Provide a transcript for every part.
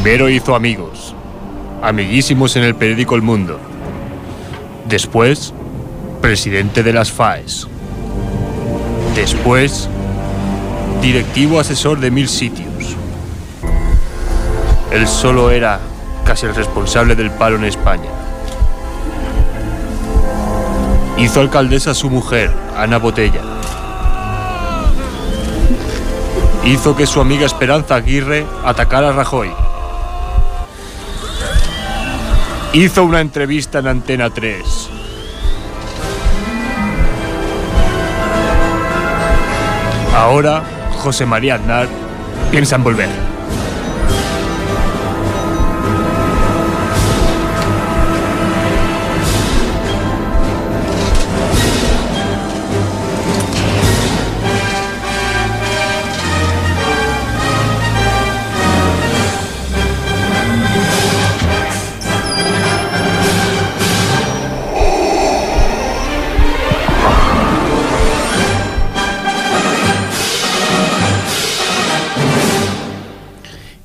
Primero hizo amigos, amiguísimos en el periódico El Mundo. Después, presidente de las FAES. Después, directivo asesor de mil sitios. Él solo era casi el responsable del palo en España. Hizo alcaldesa a su mujer, Ana Botella. Hizo que su amiga Esperanza Aguirre atacara a Rajoy. Hizo una entrevista en Antena 3. Ahora, José María Aznar piensa en volver.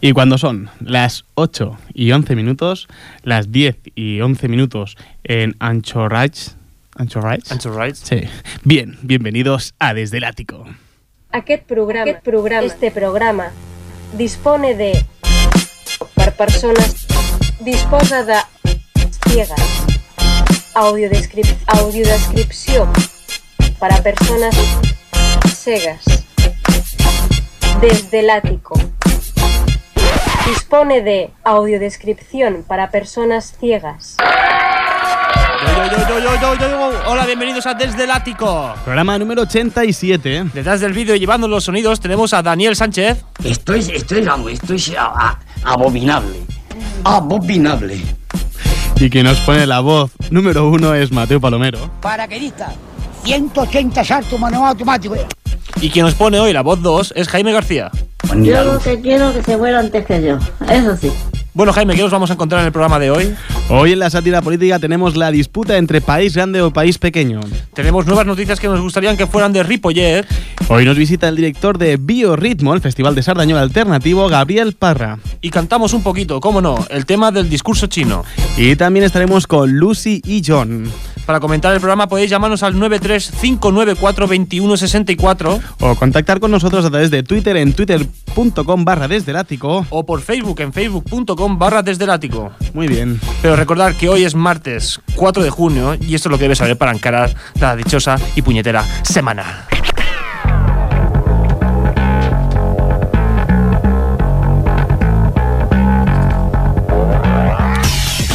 Y cuando son las 8 y 11 minutos, las 10 y 11 minutos en Ancho Rights. ¿Ancho Rights? Ancho Rights. Sí. Bien, bienvenidos a Desde el Ático. Aquest programa, aquest programa, este programa, dispone de... per persones... disposa de... ciegas. Audiodescrip audiodescripció para personas cegas. Desde el ático. Dispone de audiodescripción para personas ciegas. Yo, yo, yo, yo, yo, yo, yo. Hola, bienvenidos a Desde el Ático. Programa número 87. Detrás del vídeo y llevando los sonidos tenemos a Daniel Sánchez. Esto es, esto es, vamos, esto es a- a- abominable. Abominable. Y quien nos pone la voz número uno es Mateo Palomero. Paraquedista, 180 saltos manual automático. Y quien nos pone hoy la voz 2 es Jaime García. Yo lo que quiero que se muera antes que yo. Eso sí. Bueno, Jaime, ¿qué nos vamos a encontrar en el programa de hoy? Hoy en la sátira política tenemos la disputa entre país grande o país pequeño. Tenemos nuevas noticias que nos gustarían que fueran de Ripollet. Hoy nos visita el director de Biorritmo, el Festival de Sardañola Alternativo, Gabriel Parra. Y cantamos un poquito, cómo no, el tema del discurso chino. Y también estaremos con Lucy y John. Para comentar el programa podéis llamarnos al 935942164 O contactar con nosotros a través de Twitter en twitter.com barra desde el ático. o por Facebook en facebook.com barra desde el ático. Muy bien. Pero recordar que hoy es martes 4 de junio y esto es lo que debes saber para encarar la dichosa y puñetera semana.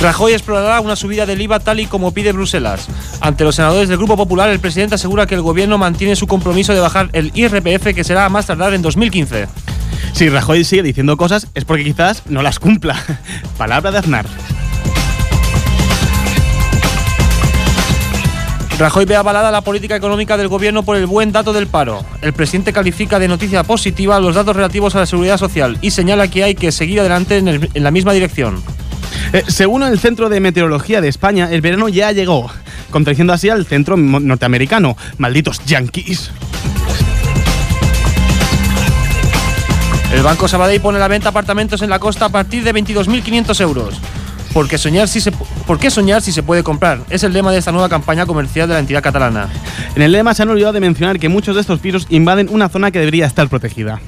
Rajoy explorará una subida del IVA tal y como pide Bruselas. Ante los senadores del Grupo Popular, el presidente asegura que el gobierno mantiene su compromiso de bajar el IRPF que será a más tardar en 2015. Si Rajoy sigue diciendo cosas es porque quizás no las cumpla. Palabra de Aznar. Rajoy ve avalada la política económica del gobierno por el buen dato del paro. El presidente califica de noticia positiva los datos relativos a la seguridad social y señala que hay que seguir adelante en, el- en la misma dirección. Eh, según el Centro de Meteorología de España, el verano ya llegó, contradiciendo así al centro norteamericano. Malditos yankees. El Banco Sabadell pone a la venta apartamentos en la costa a partir de 22.500 euros. Porque soñar si se, ¿Por qué soñar si se puede comprar? Es el lema de esta nueva campaña comercial de la entidad catalana. En el lema se han olvidado de mencionar que muchos de estos pisos invaden una zona que debería estar protegida.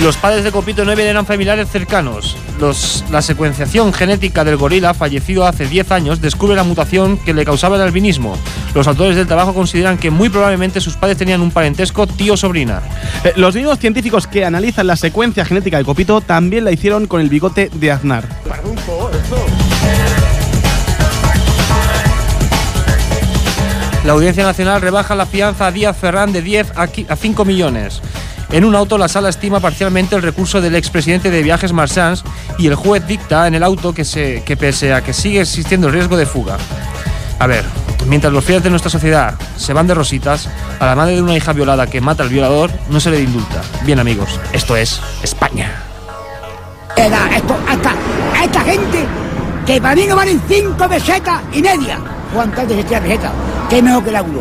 Los padres de Copito 9 eran familiares cercanos. Los- la secuenciación genética del gorila, fallecido hace 10 años, descubre la mutación que le causaba el albinismo. Los autores del trabajo consideran que muy probablemente sus padres tenían un parentesco tío-sobrina. Eh, los mismos científicos que analizan la secuencia genética de Copito también la hicieron con el bigote de Aznar. La Audiencia Nacional rebaja la fianza a Díaz Ferrán de 10 a qui- a 5 millones. En un auto, la sala estima parcialmente el recurso del expresidente de Viajes Marsans y el juez dicta en el auto que, se, que pese a que sigue existiendo el riesgo de fuga. A ver, mientras los fieles de nuestra sociedad se van de rositas, a la madre de una hija violada que mata al violador no se le indulta. Bien amigos, esto es España. Era esto, hasta, a esta gente que para mí no valen 5 pesetas y media. ¿Cuántas de estas pesetas? Que mejor que el euro.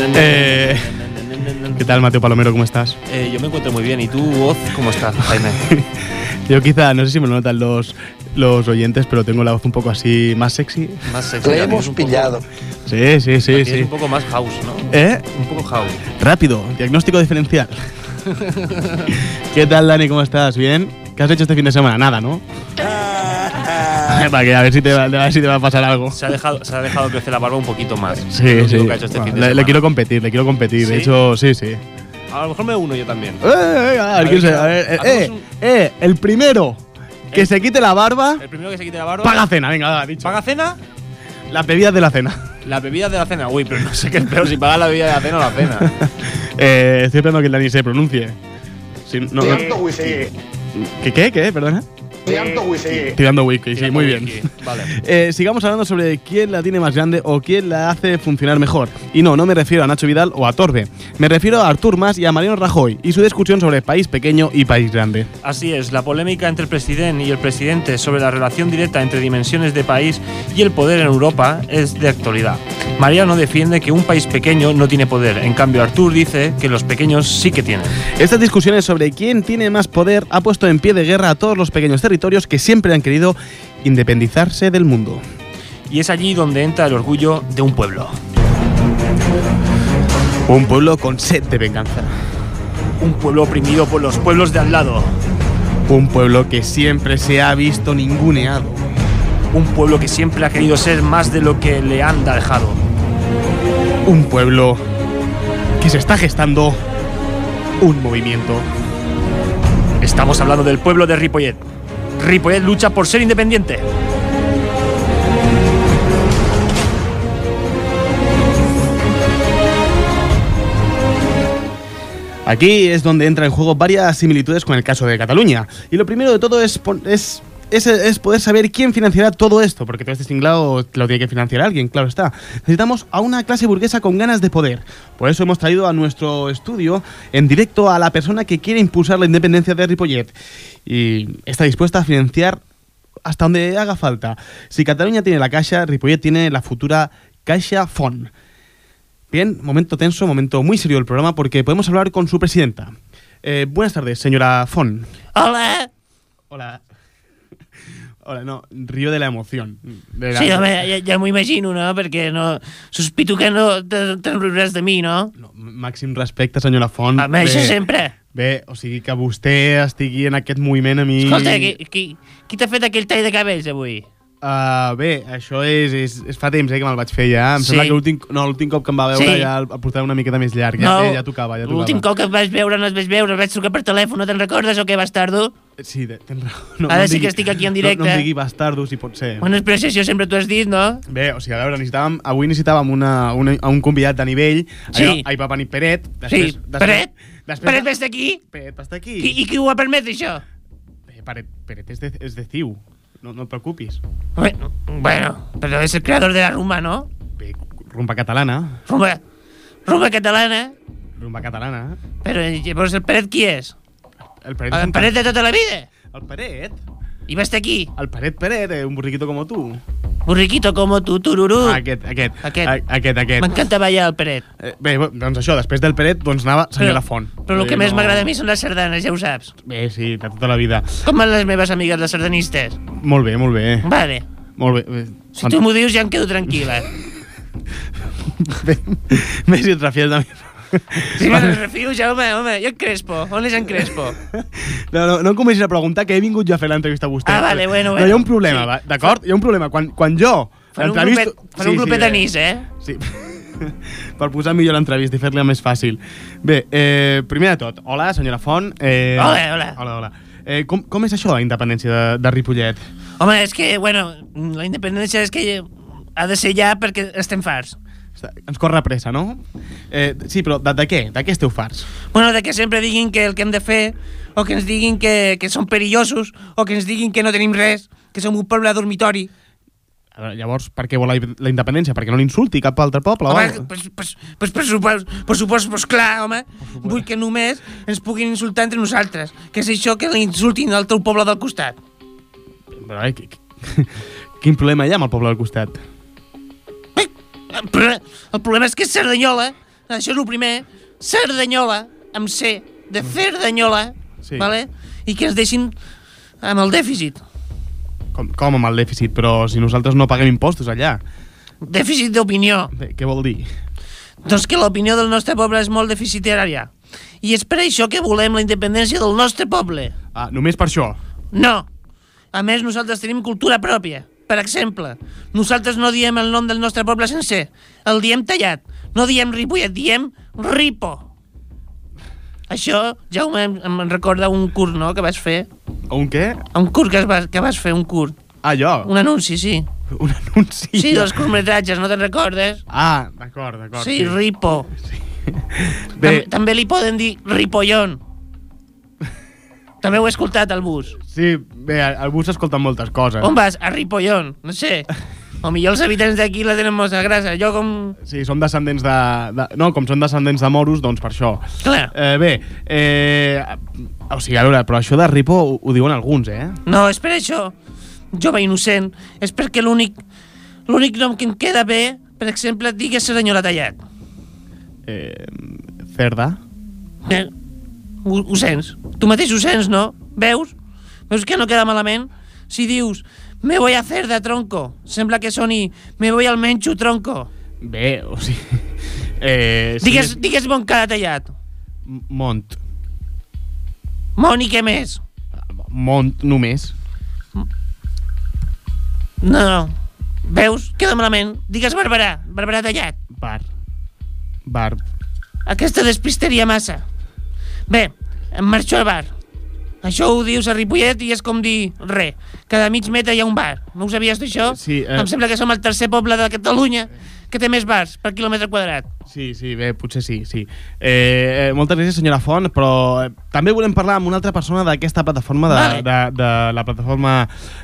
Eh, ¿Qué tal, Mateo Palomero? ¿Cómo estás? Eh, yo me encuentro muy bien. ¿Y tú, Oz, cómo estás, Jaime? Yo quizá, no sé si me lo notan los, los oyentes, pero tengo la voz un poco así más sexy. Más sexy. Le la hemos poco- pillado. Sí, sí, sí, sí. un poco más house, ¿no? ¿Eh? Un poco house. Rápido, diagnóstico diferencial. ¿Qué tal, Dani? ¿Cómo estás? ¿Bien? ¿Qué has hecho este fin de semana? Nada, ¿no? Para que a ver si te va, a ver si te va a pasar algo. Se ha, dejado, se ha dejado crecer la barba un poquito más. Sí, sí. único que ha hecho este Bueno, fin de le, quiero competir, le quiero competir. De ¿Sí? hecho, sí, sí. A lo mejor me uno yo también. Eh, eh, a ver, ver, quién se- ¿qué- a ver, eh, eh, un- eh, el primero que ¿Eh? se quite la barba, El primero que se quite la barba. paga cena. Venga, va, dicho. ¿Paga cena? Las bebidas de la cena. La bebida de la cena. Uy, pero no sé qué es peor, si paga la bebida de la cena o la cena. Eh, estoy esperando que el Dani se pronuncie. Si no- whisky. ¿Qué, qué, qué? Perdona. Tirando whisky. Tirando whisky, sí, muy bien. Vale. Eh, sigamos hablando sobre quién la tiene más grande o quién la hace funcionar mejor. Y no, no me refiero a Nacho Vidal o a Torbe. Me refiero a Artur Mas y a Mariano Rajoy y su discusión sobre país pequeño y país grande. Así es, la polémica entre el presidente y el presidente sobre la relación directa entre dimensiones de país y el poder en Europa es de actualidad. Mariano defiende que un país pequeño no tiene poder, en cambio Artur dice que los pequeños sí que tienen. Estas discusiones sobre quién tiene más poder ha puesto en pie de guerra a todos los pequeños territorios que siempre han querido independizarse del mundo. Y es allí donde entra el orgullo de un pueblo. Un pueblo con sed de venganza. Un pueblo oprimido por los pueblos de al lado. Un pueblo que siempre se ha visto ninguneado. Un pueblo que siempre ha querido ser más de lo que le han dejado. Un pueblo que se está gestando un movimiento. Estamos hablando del pueblo de Ripollet. Ripollet lucha por ser independiente. Aquí es donde entra en juego varias similitudes con el caso de Cataluña. Y lo primero de todo es, es, es, es poder saber quién financiará todo esto, porque todo este tinglado lo tiene que financiar alguien, claro está. Necesitamos a una clase burguesa con ganas de poder. Por eso hemos traído a nuestro estudio en directo a la persona que quiere impulsar la independencia de Ripollet. Y está dispuesta a financiar hasta donde haga falta. Si Cataluña tiene la Caixa, Ripollet tiene la futura Caixa Fon. Bien, momento tenso, momento muy serio del programa porque podemos hablar con su presidenta. Eh, buenas tardes, señora Fon. Hola. Hola. Hola, no, río de la emoción. De la- Sí, home, ja, ja m'ho imagino, no? Perquè no... Sospito que no te- te'n riuràs de mi, no? No, màxim respecte, senyora Font. Home, això sempre. Bé, o sigui que vostè estigui en aquest moviment a mi... Escolta, qui, qui, qui t'ha fet aquell tall de cabells avui? Uh, bé, això és, és, és fa temps eh, que me'l vaig fer ja. Em Sí. sembla que l'últim no, cop que em va veure Sí. ja el, portava una miqueta més llarg. Ja, No, eh, ja tocava, ja tocava. L'últim cop que et vaig veure no et vaig veure, vaig trucar per telèfon, no te'n recordes o què, bastardo? Sí, de- tens raó. No, Ara em sí que digui- estic aquí en No, directe. no em digui bastardo, si pot ser. Bueno, però si això sempre t'ho has dit, no? Bé, o sigui, a veure, necessitàvem, avui necessitàvem una, una, un convidat de nivell. Sí. Allò, ahir va venir Peret. Sí, Peret? Després, Peret, vés d'aquí? Peret va estar aquí. I, I qui ho ha permès, això? Peret, Peret és de, és de Ciu. No, no et preocupis. Bueno, bueno, però és el creador de la rumba, no? Bé, rumba catalana. Rumba, rumba catalana. Rumba catalana. Però llavors el Peret qui és? El Peret, El Peret de tota la vida? El Peret? I va estar aquí? El Peret Peret, eh, un burriquito com tu. Burriquito como tu, tururú. Aquest, aquest. Aquest. A, aquest, aquest. M'encanta ballar el Peret. Eh, bé, doncs això, després del Peret, doncs anava senyora Font. Però el que Eh, més no- m'agrada a mi són les sardanes, ja ho saps. Bé, sí, de tota la vida. Com van les meves amigues, les sardanistes? Molt bé, molt bé. Vale. Molt bé. bé. Si tu m'ho dius ja em quedo tranquil·la. Bé, bé, si et refies de mi. Si les refio ja, home, home, jo en Crespo. On és en Crespo? No, no, no em comencis a preguntar que he vingut jo a fer l'entrevista a vostè. Ah, vale, bueno, No, hi ha un bueno, problema, sí. d'acord? Hi ha un problema. Quan, quan jo Fan un grupet, fan un grupet bé. d'anís, eh? Sí. per posar millor l'entrevista i fer-la més fàcil. Bé, eh, primer de tot, hola, senyora Font. Eh, Hola, hola. Hola, hola. Eh, com, com és això, la independència de, de Ripollet? Home, és que, bueno, la independència és que ha de ser ja perquè estem farts. Ens corre pressa, no? Eh, sí, però de, de què? De què esteu farts? Bueno, de que sempre diguin que el que hem de fer, o que ens diguin que, que som perillosos, o que ens diguin que no tenim res, que som un poble dormitori. A veure, Llavors, per què vol la, la independència? Perquè no l'insulti cap altre poble? Home, alguna pues, pues, pues, per supost, per supost, pues clar, home, vull que només ens puguin insultar entre nosaltres, que és això que l'insultin al teu poble del costat. Però, eh, qui- qui- quin problema hi ha amb el poble del costat? El, pro- el problema és que Cerdanyola, això és el primer, Cerdanyola, amb C, de Cerdanyola, Sí. vale? i que ens deixin amb el dèficit. Com, com amb el dèficit? Però si nosaltres no paguem impostos allà. Dèficit d'opinió. Què vol dir? Doncs que l'opinió del nostre poble és molt deficitària. I és per això que volem la independència del nostre poble. Ah, només per això. No. A més, nosaltres tenim cultura pròpia. Per exemple, nosaltres no diem el nom del nostre poble sencer. El diem tallat. No diem Ripollet, diem Ripo. Això, Jaume, em, em recorda un curt, no?, que vas fer. Un què? Un curt que, es va, que vas fer, un curt. Ah, jo? Un anunci, sí. Un anunci. Sí, dels curtmetratges, no te'n recordes? Ah, d'acord, d'acord. Sí, Ripo. Bé, Tam també li poden dir Ripollón. També ho he escoltat al bus. sí, bé, al bus s'escolten moltes coses. On vas? A Ripollón, no sé. O millor els habitants d'aquí la tenen molta grasa. Jo com... Sí, som descendents de, de... No, com són descendents de moros, doncs per això. Clar. Eh, bé, eh, o sigui, a veure, però això de Ripo ho, ho diuen alguns, eh? No, és per això. Jove innocent. És perquè l'únic l'únic nom que em queda bé, per exemple, et digues Serenyola Tallat. eh cerda. Eh? Ho, ho sents? Tu mateix ho sents, no? Veus? Veus que no queda malament? Si dius, me voy a hacer de tronco, sembla que soni, me voy al menxo tronco. Bé, o sigui... Eh, sí, Digues, digues bon cara tallat. Mont. Moni, què més? Mont només. No, no. Veus? Queda malament. Digues Barberà. Barberà tallat. Bar. Bar. Aquesta despisteria massa. Bé, em marxo al bar. Això ho dius a Ripollet i és com dir re. Cada mig metre hi ha un bar. No ho sabies d'això? Sí, eh. Em sembla que som el tercer poble de Catalunya que té més bars per quilòmetre quadrat. Sí, sí, bé, potser sí, sí. Eh, eh, moltes gràcies, senyora Font, però eh, també volem parlar amb una altra persona d'aquesta plataforma, de, Vale. de, de la plataforma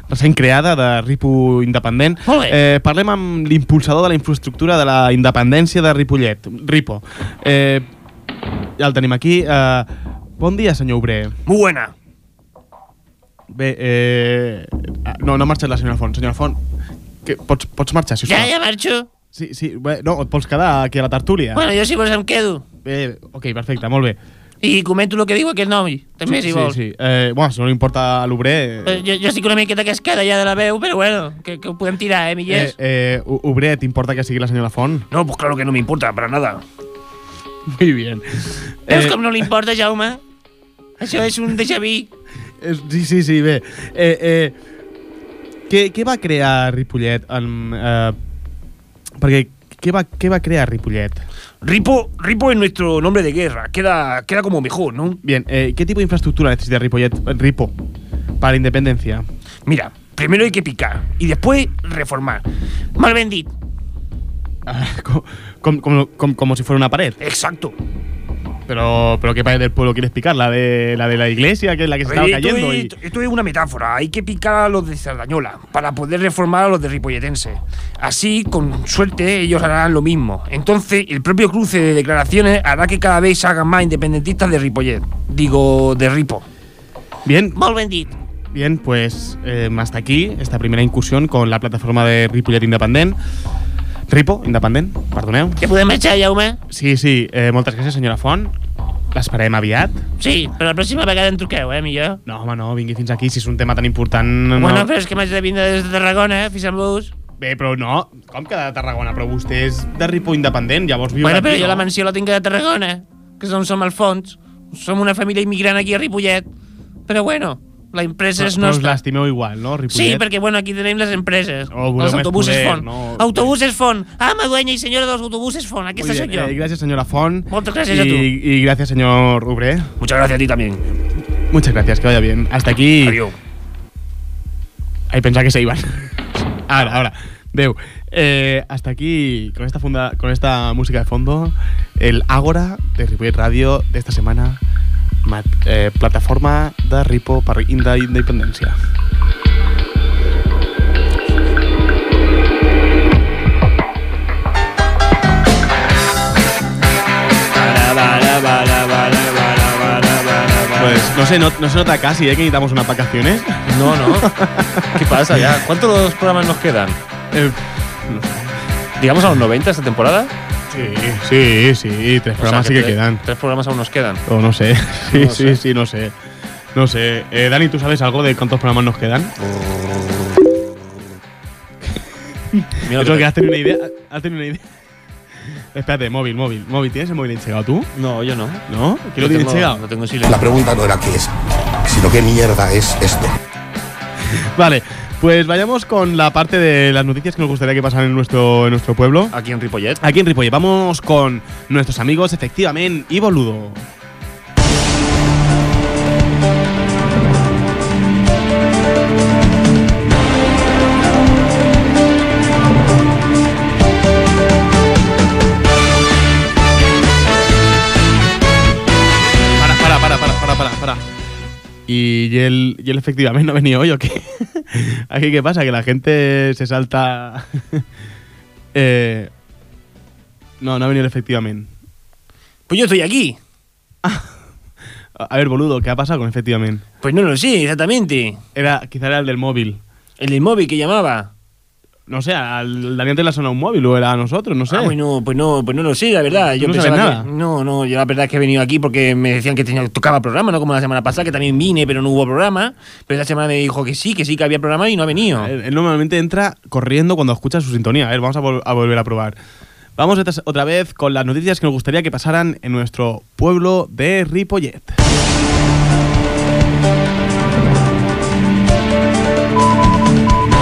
recent creada de Ripo Independent. Molt bé. Eh, parlem amb l'impulsador de la infraestructura de la independència de Ripollet, Ripo. Eh, ja el tenim aquí. Eh, bon dia, senyor Obrer. Muy buena. Bé, eh, no, no ha marxat la senyora Font. Senyora Font, que, pots, pots marxar, si us Ja, ja marxo. Sí, sí, bé, no, et pots quedar aquí a la tertúlia. Bueno, jo si vols em quedo. Bé, ok, perfecte, molt bé. I comento el que diu aquest noi, també, si sí, vols. Sí, sí. Eh, bueno, si no li importa a l'obrer... Eh, Jo, jo estic una miqueta cascada ja de la veu, però bueno, que, que ho podem tirar, eh, Eh, Millers? eh, o- obrer, ¿t'importa que sigui la senyora Font? No, pues claro que no me importa, para nada. Muy bien. Veus Eh, com no li importa, Jaume? Això és un déjà vu. sí, sí, sí, bé. Eh, eh, què, què va crear Ripollet? En, eh, perquè què va, què va crear Ripollet? Ripo, Ripo es nuestro nombre de guerra. Queda, queda como mejor, ¿no? Bien, eh, ¿qué tipo de infraestructura necesita Ripollet, Ripo para la independencia? Mira, primero hay que picar y después reformar. Mal ben dit. Ah, com, com, com, com, como si fuera una pared. Exacto. Pero, pero ¿qué pared del pueblo quieres picar? ¿La de la, de la iglesia, que es la que se estaba Eh, esto, cayendo? es, y- esto es una metáfora. Hay que picar a los de Cerdañola para poder reformar a los de Ripolletense. Así, con suerte, ellos harán lo mismo. Entonces, el propio cruce de declaraciones hará que cada vez se hagan más independentistas de Ripollet. Digo, de Ripo. Bien, Molt. Bien, pues eh, hasta aquí esta primera incursión con la plataforma de Ripollet Independent. Ripo, Independent, perdoneu. Ja podem marxar, Jaume? Sí, sí, eh, moltes gràcies, senyora Font. L'esperem aviat. Sí, però la pròxima vegada en truqueu, eh, millor. No, home, no, vingui fins aquí, si és un tema tan important... No. Bueno, però és que m'haig de vindre des de Tarragona, eh, fins amb bus. Bé, però no, com que de Tarragona? Però vostè és de Ripo Independent, llavors viu Bueno, aquí, però jo no? la mansió la tinc a Tarragona, que és on som al fons. Som una família immigrant aquí a Ripollet. Però bueno, la empresa Però, és però us nostra. l'estimeu igual, no, Ripollet? Sí, perquè bueno, aquí tenim les empreses. Oh, els més autobuses poder, Font. no? Autobuses Font. Ama, dueña i senyora dels autobuses Font. Aquesta sóc jo. eh, gracias, señora Font. Moltes gràcies y, a tu. Y gracias, señor Ubre. Muchas gracias a ti también. Muchas gracias, que vaya bien. Hasta aquí... Adiós. Ahí pensaba que se iban. ahora, ahora. Deu. Eh, hasta aquí, con esta, funda, con esta música de fondo, el Ágora de Ripollet Radio de esta semana, eh, plataforma de Ripo per Inda Independència. Pues no se, not- no se nota casi, ¿eh? Que necesitamos unas vacaciones. No, no. ¿Qué pasa ya? ¿Cuántos programas nos quedan? Eh, ¿Digamos a los 90 esta temporada? Sí, sí, sí. Tres O sea, programas sí que tres- quedan. Tres programas aún nos quedan. O no sé. Sí, No sí, sé. sí, no sé. No sé. Eh, Dani, ¿tú sabes algo de cuántos programas nos quedan? Mira Eso que has tenido una idea. Has tenido una idea. Espérate, móvil, móvil. Móvil, ¿tienes el móvil enchegado tú? No, yo no. ¿No? ¿Quién lo tiene tengo- enchegado? Lo tengo en silencio. La pregunta no era qué es, sino qué mierda es esto. Vale, pues vayamos con la parte de las noticias que nos gustaría que pasaran en nuestro, en nuestro pueblo. Aquí en Ripollet. Aquí en Ripollet, vamos con nuestros amigos, efectivamente, y boludo. ¿Y él, y él efectivamente no ha venido hoy o qué? Aquí, ¿qué pasa? Que la gente se salta. eh, no, no ha venido efectivamente. Pues yo estoy aquí. A a ver, boludo, ¿qué ha pasado con efectivamente? Pues no lo sé, exactamente. Era, quizá era el del móvil. El del móvil que llamaba. No sé, al Dani antes le ha sonado un móvil o era a nosotros, no sé. Ah, bueno, pues no, pues no lo sé, la verdad. ¿Tú Yo no pensaba sabes que- nada? no, no, yo la verdad es que he venido aquí porque me decían que tenía, tocaba programa, no como la semana pasada, que también vine, pero no hubo programa. Pero esta semana me dijo que sí, que sí que había programa y no ha venido. Él, él normalmente entra corriendo cuando escucha su sintonía. A ver, vamos a, vol- a volver a probar. Vamos otra- otra vez con las noticias que nos gustaría que pasaran en nuestro pueblo de Ripollet.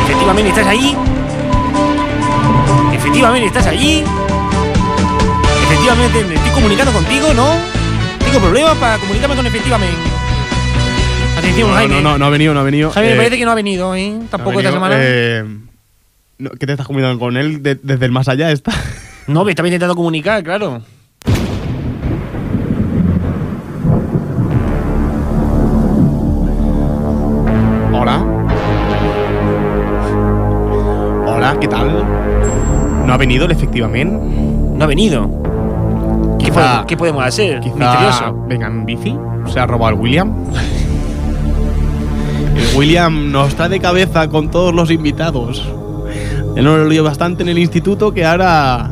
Efectivamente, ¿estás ahí? Efectivamente, ¿estás allí? Efectivamente, me estoy comunicando contigo, ¿no? Tengo problemas para comunicarme con efectivamente. Atención, No, Jaime. no, no, no ha venido, no ha venido. Jaime, me Eh, parece que no ha venido, ¿eh? no ha Tampoco esta semana. eh, no, ¿Qué te estás comunicando con él de- desde el más allá? Está. No, me estaba intentando comunicar, claro. ¿No ha venido él, efectivamente? No ha venido. ¿Qué, Quizá- podemos, qué podemos hacer? Quizá Misterioso. venga en bici. Se ha robado el William. El William nos trae de cabeza con todos los invitados. Él nos lo lío bastante en el instituto que ahora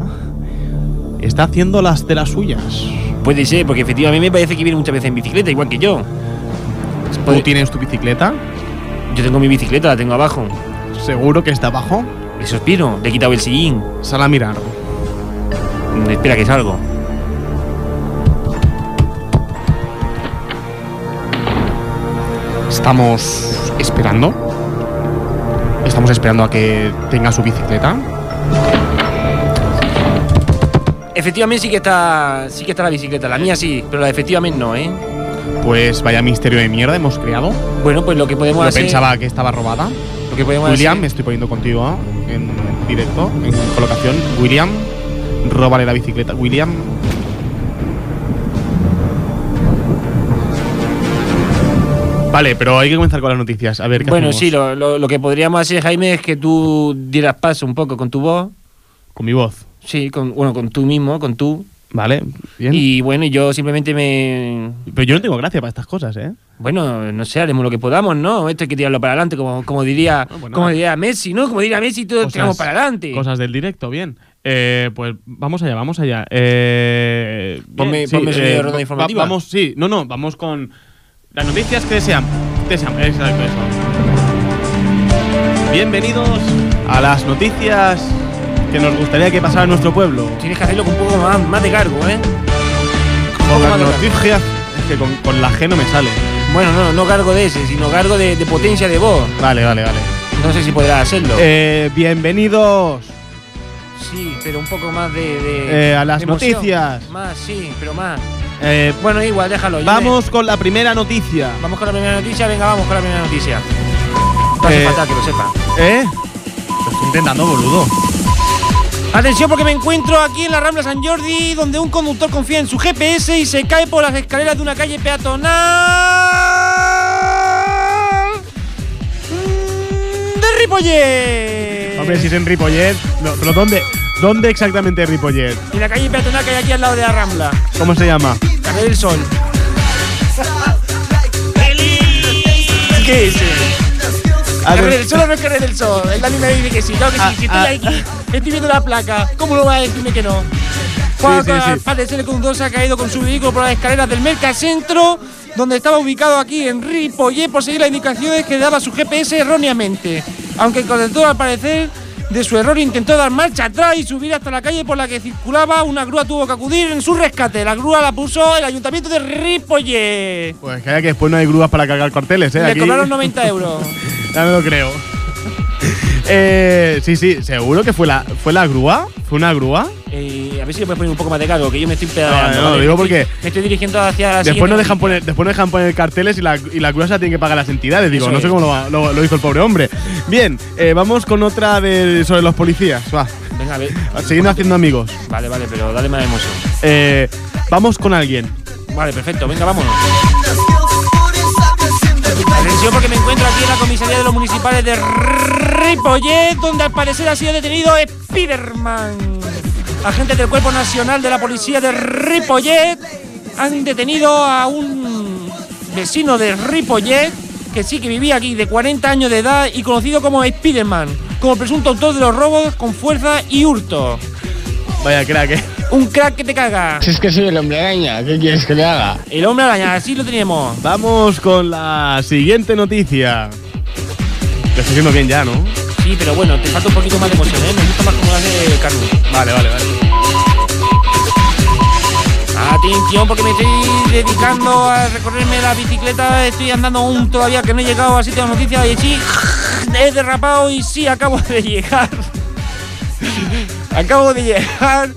está haciendo las de las suyas. Puede ser, porque efectivamente me parece que viene muchas veces en bicicleta, igual que yo. ¿Tú tienes tu bicicleta? Yo tengo mi bicicleta, la tengo abajo. ¿Seguro que está abajo? Eso espero, le he quitado el sillín. Sal a mirar. Espera que salgo. Estamos esperando. Estamos esperando a que tenga su bicicleta. Efectivamente sí que está. Sí que está la bicicleta. La mía sí, pero la de efectivamente no, ¿eh? Pues vaya misterio de mierda hemos creado. Bueno, pues lo que podemos Yo hacer. pensaba que estaba robada. Lo que podemos William, me estoy poniendo contigo en directo, en colocación. William, róbale la bicicleta. William. Vale, pero hay que comenzar con las noticias. A ver qué Bueno, hacemos? sí, lo, lo- lo que podríamos hacer, Jaime, es que tú dieras paso un poco con tu voz. Con mi voz. Sí, con, bueno, con tú mismo, con tú. Vale, bien. Y bueno, yo simplemente me. Pero yo no tengo gracia para estas cosas, ¿eh? Bueno, no sé, haremos lo que podamos, ¿no? Esto hay que tirarlo para adelante, como, como diría bueno. como diría Messi, ¿no? Como diría Messi, todo Cosas- tiramos para adelante. Cosas del directo, bien. Eh, pues vamos allá, vamos allá. Eh, bien, Ponme- de ronda va- informativa. vamos, sí, no, no, vamos con las noticias que desean. desean exacto, eso. Bienvenidos a las noticias que nos gustaría que pasara en nuestro pueblo. Tienes que hacerlo con un poco más, más de cargo, ¿eh? Con las noticias, es que con, con la G no me sale. Bueno, no, no cargo de ese, sino cargo de, de potencia de voz. Vale, vale, vale. No sé si podrás hacerlo. Eh, bienvenidos sí, pero un poco más de. de- eh, a las de noticias. Más, sí, pero más. Eh, Bueno, igual, déjalo. vamos con la primera noticia. Vamos con la primera noticia, venga, vamos con la primera noticia. No hace Eh, falta que lo sepa. ¿Eh? Lo estoy intentando, boludo. Atención porque me encuentro aquí en la Rambla San Jordi donde un conductor confía en su GPS y se cae por las escaleras de una calle peatonal mm, de Ripollet. Hombre, si es en Ripollet. No, pero ¿dónde? ¿Dónde exactamente es Ripollet? Y la calle peatonal que hay aquí al lado de la Rambla. ¿Cómo se llama? Carrer del Sol. ¿Qué es? ese? A ¿Carrer ver, del Sol o no es Carrer del Sol? El Dani me dice que sí, claro que sí. Ah, si estoy ah. aquí, estoy viendo la placa. ¿Cómo no va a decirme que no? Cuando Sí, sí, al parecer el conductor se ha caído con su vehículo por las escaleras del Mercacentro, donde estaba ubicado aquí en Ripollet por seguir las indicaciones que daba su GPS erróneamente. Aunque el conductor al parecer de su error intentó dar marcha atrás y subir hasta la calle por la que circulaba, una grúa tuvo que acudir en su rescate. La grúa la puso el ayuntamiento de Ripollet. Pues que, que después no hay grúas para cargar carteles, ¿eh? Le Aquí- cobraron 90 euros. Ya me lo creo. Eh, sí, sí, seguro que fue la, fue la grúa. ¿Fue una grúa? Eh, a ver si le puedes poner un poco más de cargo, que yo me estoy No, pedaleando. no, ¿vale? digo Me estoy- porque Me estoy dirigiendo hacia la Después no, dejan poner, después no dejan poner carteles y la, y la grúa se la tienen que pagar las entidades. Digo, Eso no sé cómo lo- lo hizo el pobre hombre. Bien, eh, vamos con otra de, sobre los policías. Va, Venga, a ver. siguiendo haciendo amigos. Vale, vale, pero dale más emoción. Eh, vamos con alguien. Vale, perfecto, venga, vámonos. Atención porque me encuentro aquí en la comisaría de los municipales de Ripollet, donde al parecer ha sido detenido Spiderman. Agentes del Cuerpo Nacional de la Policía de Ripollet han detenido a un vecino de Ripollet que sí que vivía aquí de 40 años de edad y conocido como Spiderman, como presunto autor de los robos con fuerza y hurto. Vaya crack, eh. Un crack que te caga. Si es que soy el hombre araña, ¿qué quieres que le haga? El hombre araña, así lo teníamos. Vamos con la siguiente noticia. Lo estoy haciendo bien ya, ¿no? Sí, pero bueno, te falta un poquito más de emoción, ¿eh? Me gusta más como lo hace Carlos. Vale, vale, vale. Atención, porque me estoy dedicando a recorrerme la bicicleta. Estoy andando aún todavía que no he llegado a sitio de noticias. Y sí, he derrapado y sí, acabo de llegar. Acabo de llegar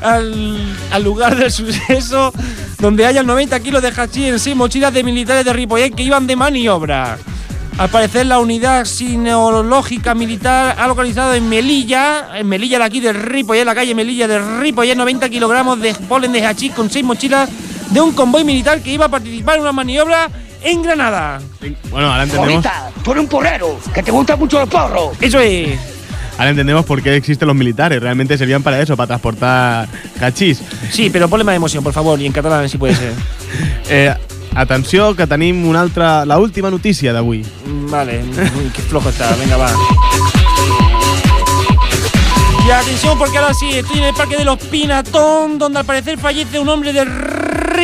al, al lugar del suceso donde hayan 90 kilos de hachís en seis mochilas de militares de Ripollet que iban de maniobra. Al parecer, la unidad sinológica militar ha localizado en Melilla, en Melilla de aquí de Ripollet, la calle Melilla de Ripollet, 90 kilogramos de polen de hachís con seis mochilas de un convoy militar que iba a participar en una maniobra en Granada. Bueno, ahora entendemos, Porrita, tú eres un porrero, que te gusta mucho el porro. Eso es. Ahora entendemos por qué existen los militares. Realmente servían para eso, para transportar hachís. Sí, pero ponle más emoción, por favor, y en catalán si puede ser. Eh, atenció, que tenim una altra, la última notícia d'avui. Mm, Vale, uy, qué flojo está, venga, va. Y atención porque ahora sí, estoy en el parque de los Pinatón, donde al parecer fallece un hombre de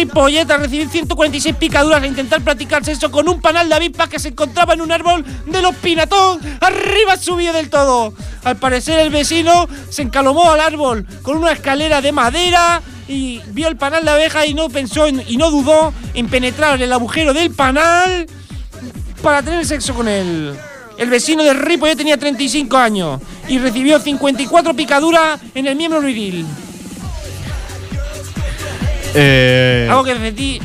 Ripollet al recibir 146 picaduras a intentar practicar sexo con un panal de avispas que se encontraba en un árbol de los Pinatón. Arriba subió del todo. Al parecer el vecino se encalomó al árbol con una escalera de madera y vio el panal de abeja y no pensó en- y no dudó en penetrar en el agujero del panal para tener sexo con él. El vecino de Ripollet tenía 35 años y recibió 54 picaduras en el miembro viril. Eh, ¿Algo que decir?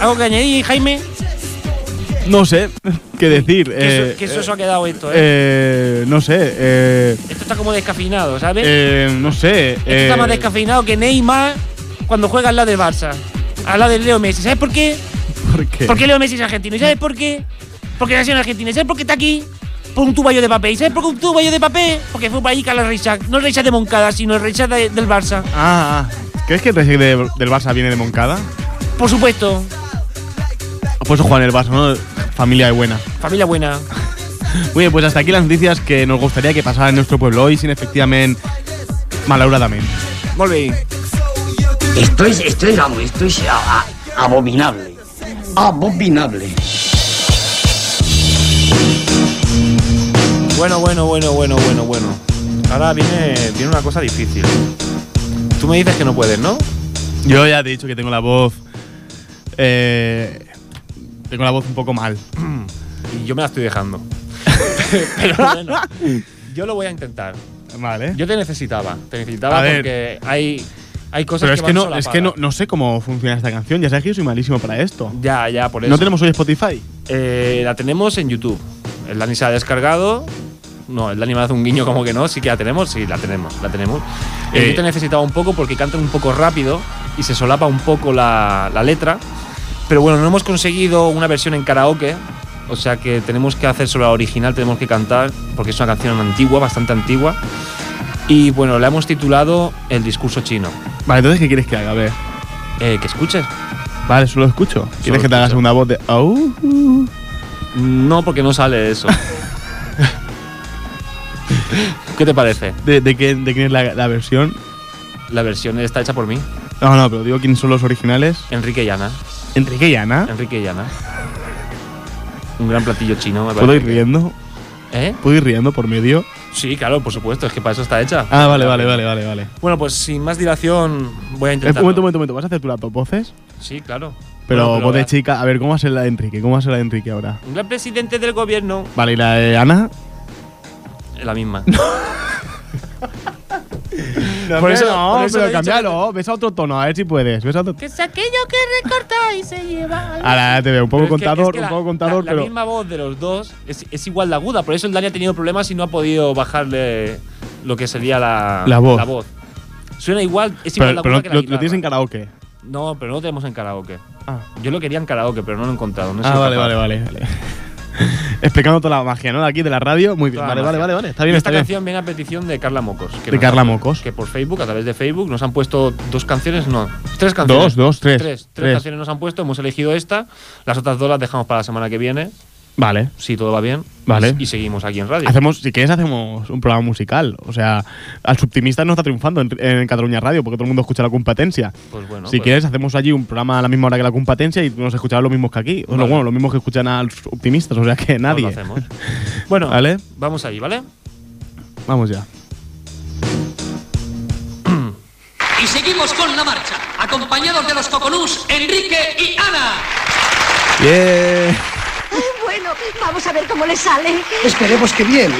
¿Algo que añadir, Jaime? no sé qué decir. Que, eh, eso, que eso ha quedado esto, ¿eh? eh, no sé. Eh, Esto está como descafeinado, ¿sabes? eh, no sé. Esto eh, está más descafeinado que Neymar cuando juega al lado del Barça. Al lado de Leo Messi. ¿Sabes por qué? ¿Por qué? Porque Leo Messi es argentino. ¿Y sabes por qué? Porque nació en Argentina. ¿Y sabes por qué está aquí? Por un tubayo de papel. ¿Y sabes por qué un tubayo de papel? Porque fue para allí Carlos Richard. No el Richard de Moncada, sino el de- del Barça. Ah, ah. ¿Crees que el de- del Barça viene de Moncada? Por supuesto. Por eso juega en el Barça, ¿no? Familia de buena. Familia buena. Muy bien, pues hasta aquí las noticias que nos gustaría que pasaran en nuestro pueblo hoy, sin efectivamente, malauradamente. Bé. Esto es, esto es, esto es a- a- abominable. Abominable. Bueno, bueno, bueno, bueno, bueno, bueno. Ahora viene, viene una cosa difícil. Tú me dices que no puedes, ¿no? Yo ya te he dicho que tengo la voz. Eh, tengo la voz un poco mal. Y yo me la estoy dejando. Pero bueno, yo lo voy a intentar. Vale. Yo te necesitaba, te necesitaba A ver. porque hay, hay cosas Pero que es que, no, es que no, no sé cómo funciona esta canción. Ya sabes que yo soy malísimo para esto. Ya, ya, por eso. ¿No tenemos hoy Spotify? Eh, la tenemos en YouTube. El Dani se ha descargado. No, el Dani me hace un guiño como que no. Sí que la tenemos, sí, la tenemos, la tenemos. Eh, Eh, yo te necesitaba un poco porque cantan un poco rápido y se solapa un poco la, la letra. Pero bueno, no hemos conseguido una versión en karaoke. O sea que tenemos que hacer sobre la original, tenemos que cantar, porque es una canción antigua, bastante antigua. Y bueno, la hemos titulado El discurso chino. Vale, entonces, ¿qué quieres que haga? A ver. Eh, que escuches. Vale, solo escucho. ¿Quieres que te hagas escucho. una voz de. "Au"? No, porque no sale eso. ¿Qué te parece? ¿De, de, qué- de quién es la, la versión? La versión está hecha por mí, No, no, pero digo quiénes son los originales. Enrique y Ana. Enrique y Ana. Enrique y Ana. Un gran platillo chino, me ¿Puedo ir riendo? ¿Eh? ¿Puedo ir riendo por medio? Sí, claro, por supuesto, es que para eso está hecha. Ah, vale, vale, vale, vale, vale. Bueno, pues sin más dilación, voy a Eh, intentar. un momento, un momento, un momento. ¿Vas a hacer tú las dos voces? Sí, claro. Pero Bueno, voz de la- chica. A ver, ¿cómo va a ser la de Enrique? ¿Cómo va a ser la de Enrique ahora? Un gran presidente del gobierno. Vale, ¿y la de Ana? La misma. No, Por eso- no, por eso pero dicho cámbialo. Ves a otro tono, a ver si puedes. Ves a otro Que es aquello que recorta y se lleva. Ahora te veo un poco Pero es que- contador, es que un la- poco contador, la, pero. La misma voz de los dos es, es igual de aguda, por eso el Dani ha tenido problemas y no ha podido bajarle lo que sería la, La voz. Suena igual, es igual Pero, de pero aguda no- que la lo, lo tienes en karaoke. No, pero no lo tenemos en karaoke. Ah, Yo lo quería en karaoke, pero no lo he encontrado. No ah vale, vale, vale, vale. Explicando toda la magia, ¿no? De aquí, de la radio. Muy bien, vale, vale, vale, vale. Está bien, esta está bien. canción viene a petición de Carla Mocos. que De Carla Mocos. Que por Facebook, a través de Facebook, nos han puesto dos canciones, no, tres canciones. Dos, dos, tres. Tres, tres Tres. canciones nos han puesto, hemos elegido esta. Las otras dos las dejamos para la semana que viene, Vale. si todo va bien. Vale. Y, seguimos aquí en radio. Hacemos, si quieres, hacemos un programa musical. O sea, al subtimista no está triunfando en, en Cataluña Radio porque todo el mundo escucha la competencia. Pues bueno. si pues- quieres, hacemos allí un programa a la misma hora que la competencia y nos escucharán los mismos que aquí. O Vale. bueno, los mismos que escuchan a los optimistas. O sea que pues nadie. lo hacemos. Bueno, ¿Vale? vamos ahí, ¿vale? Vamos ya. Y seguimos con la marcha, acompañados de los coconús Enrique y Ana. Yeah. Bueno, vamos a ver cómo le sale. Esperemos que bien.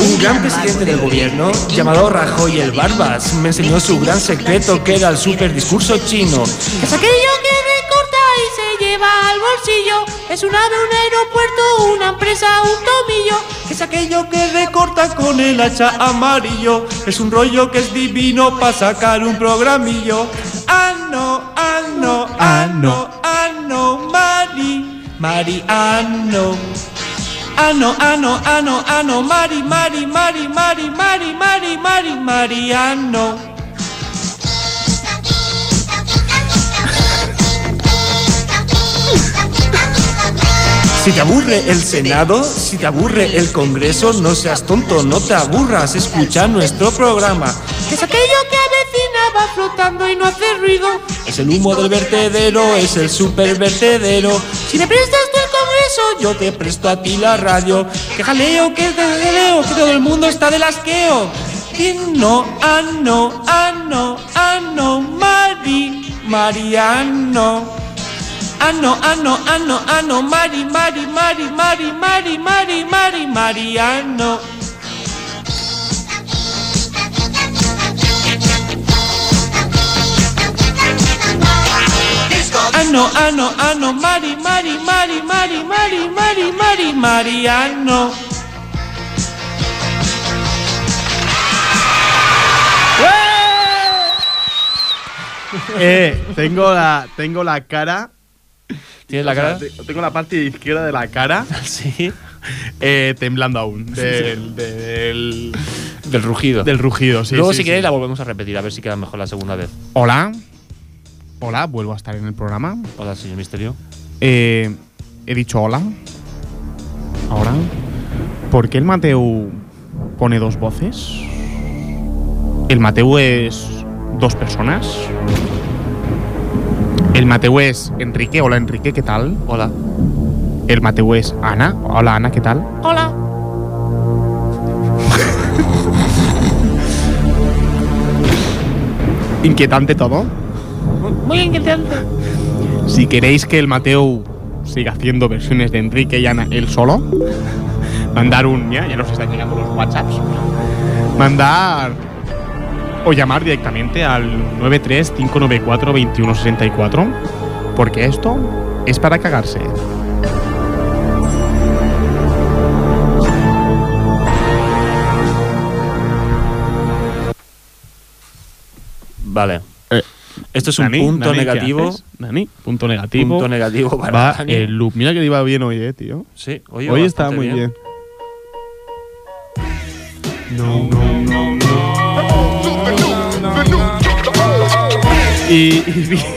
Un gran presidente del gobierno, llamado Rajoy el Barbas, me enseñó su gran secreto que era el super discurso chino. Es aquello que recorta y se lleva Es una de un aeropuerto, una empresa, un tomillo. Es aquello que recorta con el hacha amarillo. Es un rollo que es divino para sacar un programillo. Ah, no, ah, no, ah, no, no, Mari, Mari, ah, no. Ah, no, ah, no, no, ah, no, Mari, Mari, Mari, Mari, Mari, Mari, Mari, Mariano. Si te aburre el Senado, si te aburre el Congreso, no seas tonto, no te aburras, escucha nuestro programa. Es aquello que avecina, va flotando y no hace ruido. Es el humo del vertedero, es el super vertedero. Si le prestas tú el Congreso, Yo te presto a ti la radio. Que jaleo, que jaleo, que todo el mundo está del asqueo. Y no, ah, no, ah, no, ah, no, Mari, Mariano. Ah, no, ah, no, ah, no, ah, no, Mari, Mari, Mari, Mari, Mari, Mari, Mari, Mariano. Ah, no, ah, no, ah, no, Mari, Mari, Mari, Mari, Mari, Mari, Mari, Mariano. Eh, tengo la, tengo la cara. ¿Tienes la o sea, cara? te- tengo la parte izquierda de la cara. Sí. Eh, temblando aún. Del, del, Del rugido. del rugido, sí. Luego, sí, si sí. queréis, la volvemos a repetir, a ver si queda mejor la segunda vez. Hola. Hola, vuelvo a estar en el programa. Hola, señor Misterio. Eh, he dicho hola. Ahora. ¿Por qué el Mateu pone dos voces? ¿El Mateu es dos personas? ¿El Mateu es Enrique? Hola Enrique, ¿qué tal? Hola. ¿El Mateu es Ana? Hola Ana, ¿qué tal? Hola. Inquietante todo. Muy inquietante. Si queréis que el Mateu siga haciendo versiones de Enrique y Ana él solo, mandar un. Ya, ya nos están llegando los WhatsApps. Mandar. O llamar directamente al 935942164. Porque esto es para cagarse. Vale. Eh, Esto es un punto ¿qué negativo. Dani, punto negativo. Punto negativo para Va Dani. el loop. Mira que iba bien hoy, eh, tío. Sí, oye, Hoy bastante está muy bien. No, no, no, no. Y, y bien.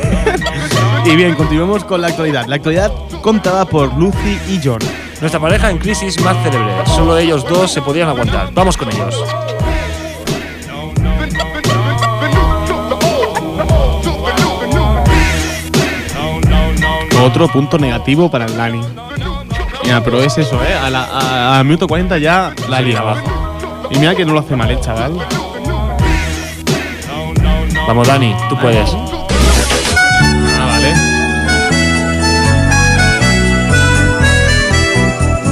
Y bien, continuemos con la actualidad. La actualidad contada por Lucy y John. Nuestra pareja en crisis más célebre. Solo ellos dos se podían aguantar. Vamos con ellos. Otro punto negativo para el Dani. Mira, pero es eso, ¿eh? A la- a- al minuto 40 ya la liga abajo. Y mira que no lo hace mal, ¿eh, chaval? Vamos, Dani, tú puedes. Ah, vale.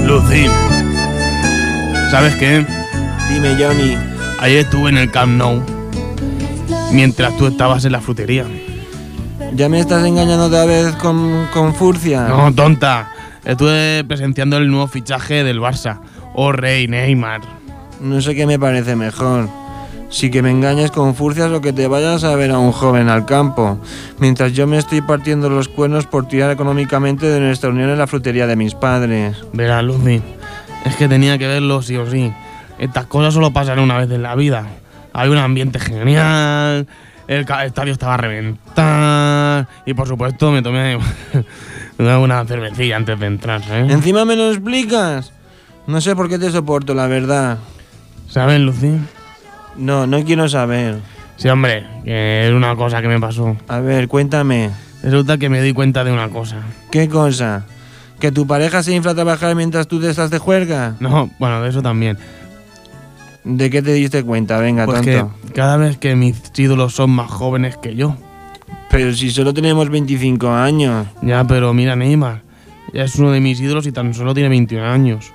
Lucy. ¿Sabes qué? Dime, Johnny. Ayer estuve en el Camp Nou. Mientras tú estabas en la frutería. ¿Ya me estás engañando otra vez con, con Furcia? No, tonta. Estuve presenciando el nuevo fichaje del Barça. Oh, rey, Neymar. No sé qué me parece mejor. Si que me engañes con furcias o que te vayas a ver a un joven al campo, mientras yo me estoy partiendo los cuernos por tirar económicamente de nuestra unión en la frutería de mis padres. Verás, Lucy. Es que tenía que verlo sí o sí. Estas cosas solo pasan una vez en la vida. Hay un ambiente genial. El estadio estaba a reventar. Y por supuesto me tomé una cervecilla antes de entrar, ¿sabes? Encima me lo explicas. No sé por qué te soporto, la verdad. ¿Sabes, Lucy? No, no quiero saber. Sí, hombre, que es una cosa que me pasó. A ver, cuéntame. Resulta que me di cuenta de una cosa. ¿Qué cosa? ¿Que tu pareja se infla a trabajar mientras tú te estás de juerga? No, bueno, de eso también. ¿De qué te diste cuenta? Venga, Pues que tonto. cada vez que mis ídolos son más jóvenes que yo. Pero si solo tenemos 25 años. Ya, pero mira, Neymar. Ya es uno de mis ídolos y tan solo tiene 21 años.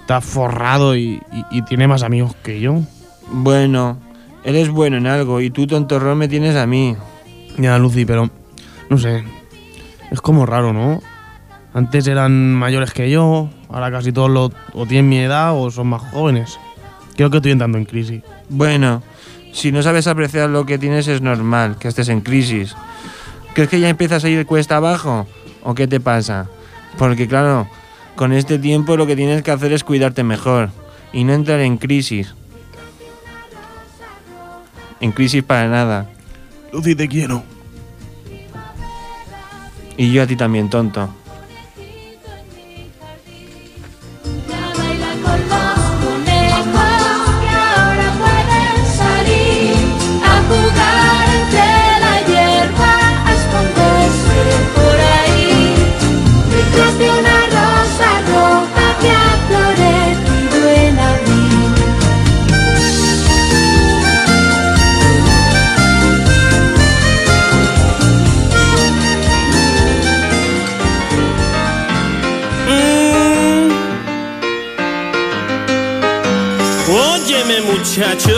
Está forrado y, y- y tiene más amigos que yo. Bueno, eres bueno en algo y tú, tontorrón, me tienes a mí. Ya, Lucy, pero no sé. Es como raro, ¿no? Antes eran mayores que yo, ahora casi todos lo, o tienen mi edad o son más jóvenes. Creo que estoy entrando en crisis. Bueno, si no sabes apreciar lo que tienes es normal que estés en crisis. ¿Crees que ya empiezas a ir cuesta abajo? ¿O qué te pasa? Porque claro, con este tiempo lo que tienes que hacer es cuidarte mejor y no entrar en crisis. En crisis para nada. Lucy, te quiero. Y yo a ti también, tonto. Óyeme muchacho.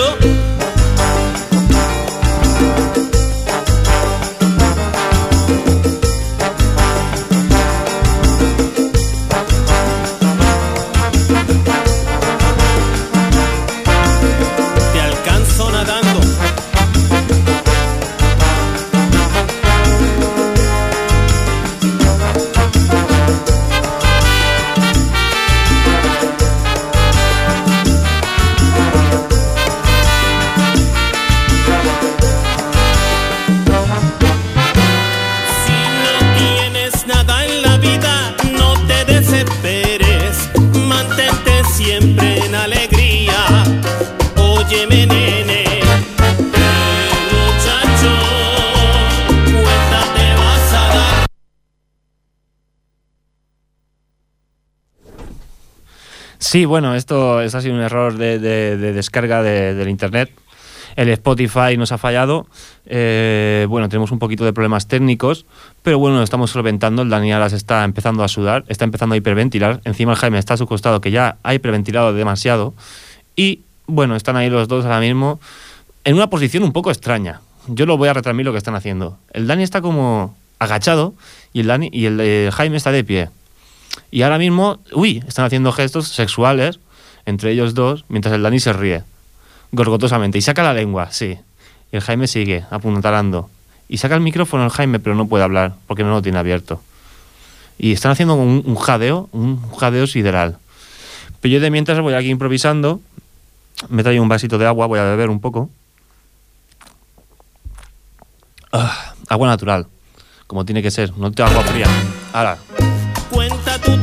Sí, bueno, esto, esto ha sido un error de, de- de descarga de- del internet. El Spotify nos ha fallado. Eh, bueno, tenemos un poquito de problemas técnicos, pero bueno, lo estamos solventando. El Dani Alas está empezando a sudar, está empezando a hiperventilar. Encima el Jaime está a su costado, que ya ha hiperventilado demasiado. Y bueno, están ahí los dos ahora mismo en una posición un poco extraña. Yo lo voy a retransmitir lo que están haciendo. El Dani está como agachado y el, Dani, y el eh, Jaime está de pie. Y ahora mismo, uy, están haciendo gestos sexuales entre ellos dos mientras el Dani se ríe, gorgotosamente. Y saca la lengua, sí. Y el Jaime sigue apuntalando. Y saca el micrófono el Jaime, pero no puede hablar porque no lo tiene abierto. Y están haciendo un, jadeo, un jadeo sideral. Pero yo de mientras voy aquí improvisando. Me traigo un vasito de agua, voy a beber un poco. Ah, agua natural, como tiene que ser, no te agua fría. Ahora,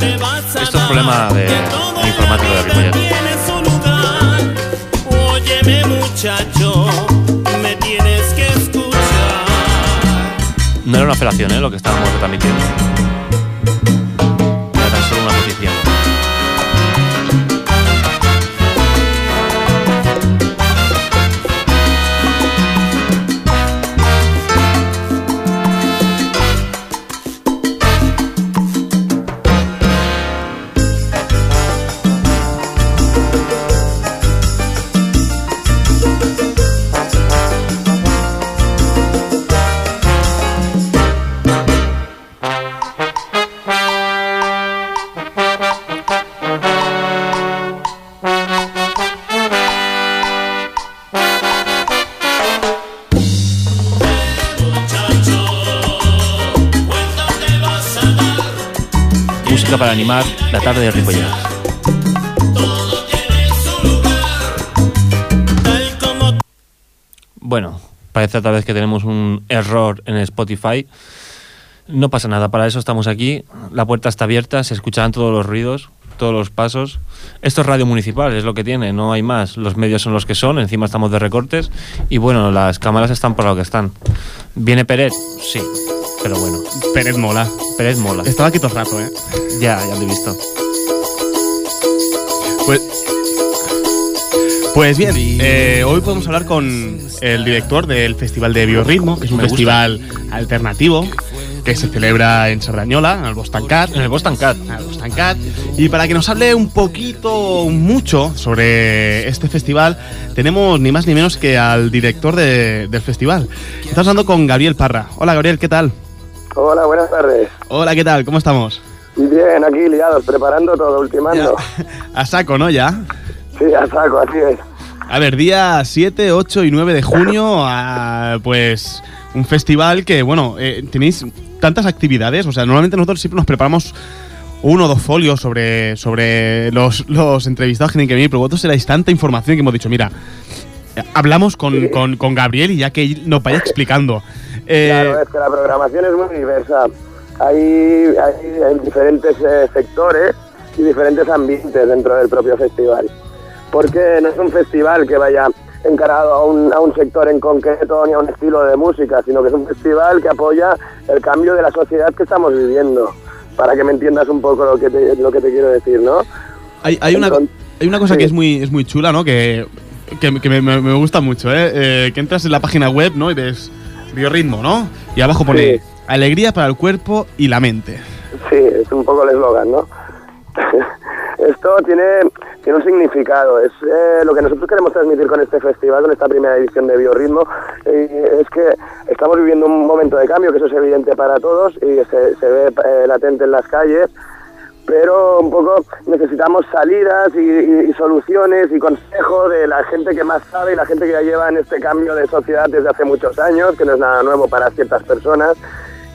esto es problema de, de informático de Ripollet. tiene su lugar. Óyeme muchacho, me tienes que escuchar. No era una operación, ¿eh? Lo que estábamos retransmitiendo. Para animar la tarde de Ripollet. Bueno, parece otra vez que tenemos un error en Spotify. No pasa nada, para eso estamos aquí. La puerta está abierta, se escucharán todos los ruidos, todos los pasos. Esto es radio municipal, es lo que tiene, no hay más. Los medios son los que son, encima estamos de recortes. Y bueno, las cámaras están por lo que están. ¿Viene Pérez? Sí, pero bueno. Pérez mola. Pérez mola. Estaba aquí todo el rato, ¿eh? Ya, ya lo he visto. Pues, pues bien, eh, hoy podemos hablar con el director del Festival de Biorritmo, que es un Me gusta. festival alternativo que se celebra en Serrañola, en el Bostancat. En el Bostancat. En el Bostancat. Y para que nos hable un poquito, mucho sobre este festival, tenemos ni más ni menos que al director de- del festival. Estamos hablando con Gabriel Parra. Hola Gabriel, ¿qué tal? Hola, buenas tardes. Hola, ¿qué tal? ¿Cómo estamos? Bien, aquí liados, preparando todo, ultimando. A saco, ¿no? Ya. Sí, a saco, así es. A ver, día 7, 8 y 9 de junio, ah, pues un festival que, bueno, eh, tenéis tantas actividades, o sea, normalmente nosotros siempre nos preparamos uno o dos folios sobre, sobre los, los entrevistados que tienen que venir, pero vosotros erais tanta información que hemos dicho, mira, hablamos con, con- con Gabriel y ya que nos vaya explicando. Eh, Claro, es que la programación es muy diversa. Hay, hay, hay diferentes eh, sectores y diferentes ambientes dentro del propio festival. Porque no es un festival que vaya encarado a un, a un sector en concreto ni a un estilo de música, sino que es un festival que apoya el cambio de la sociedad que estamos viviendo. Para que me entiendas un poco lo que te, lo que te quiero decir, ¿no? Hay, hay una, hay una cosa que es muy, es muy chula, ¿no? Que, que, que me, me- gusta mucho, ¿eh? Eh, Que entras en la página web, ¿no? Y ves biorritmo, ¿no? Y abajo pone Sí. alegría para el cuerpo y la mente. Sí, es un poco el eslogan, ¿no? Esto tiene, tiene un significado. Es eh, lo que nosotros queremos transmitir con este festival, con esta primera edición de Biorritmo, eh, es que estamos viviendo un momento de cambio, que eso es evidente para todos y se, se ve eh, latente en las calles, pero un poco necesitamos salidas y, soluciones y consejos de la gente que más sabe y la gente que ya lleva en este cambio de sociedad desde hace muchos años, que no es nada nuevo para ciertas personas.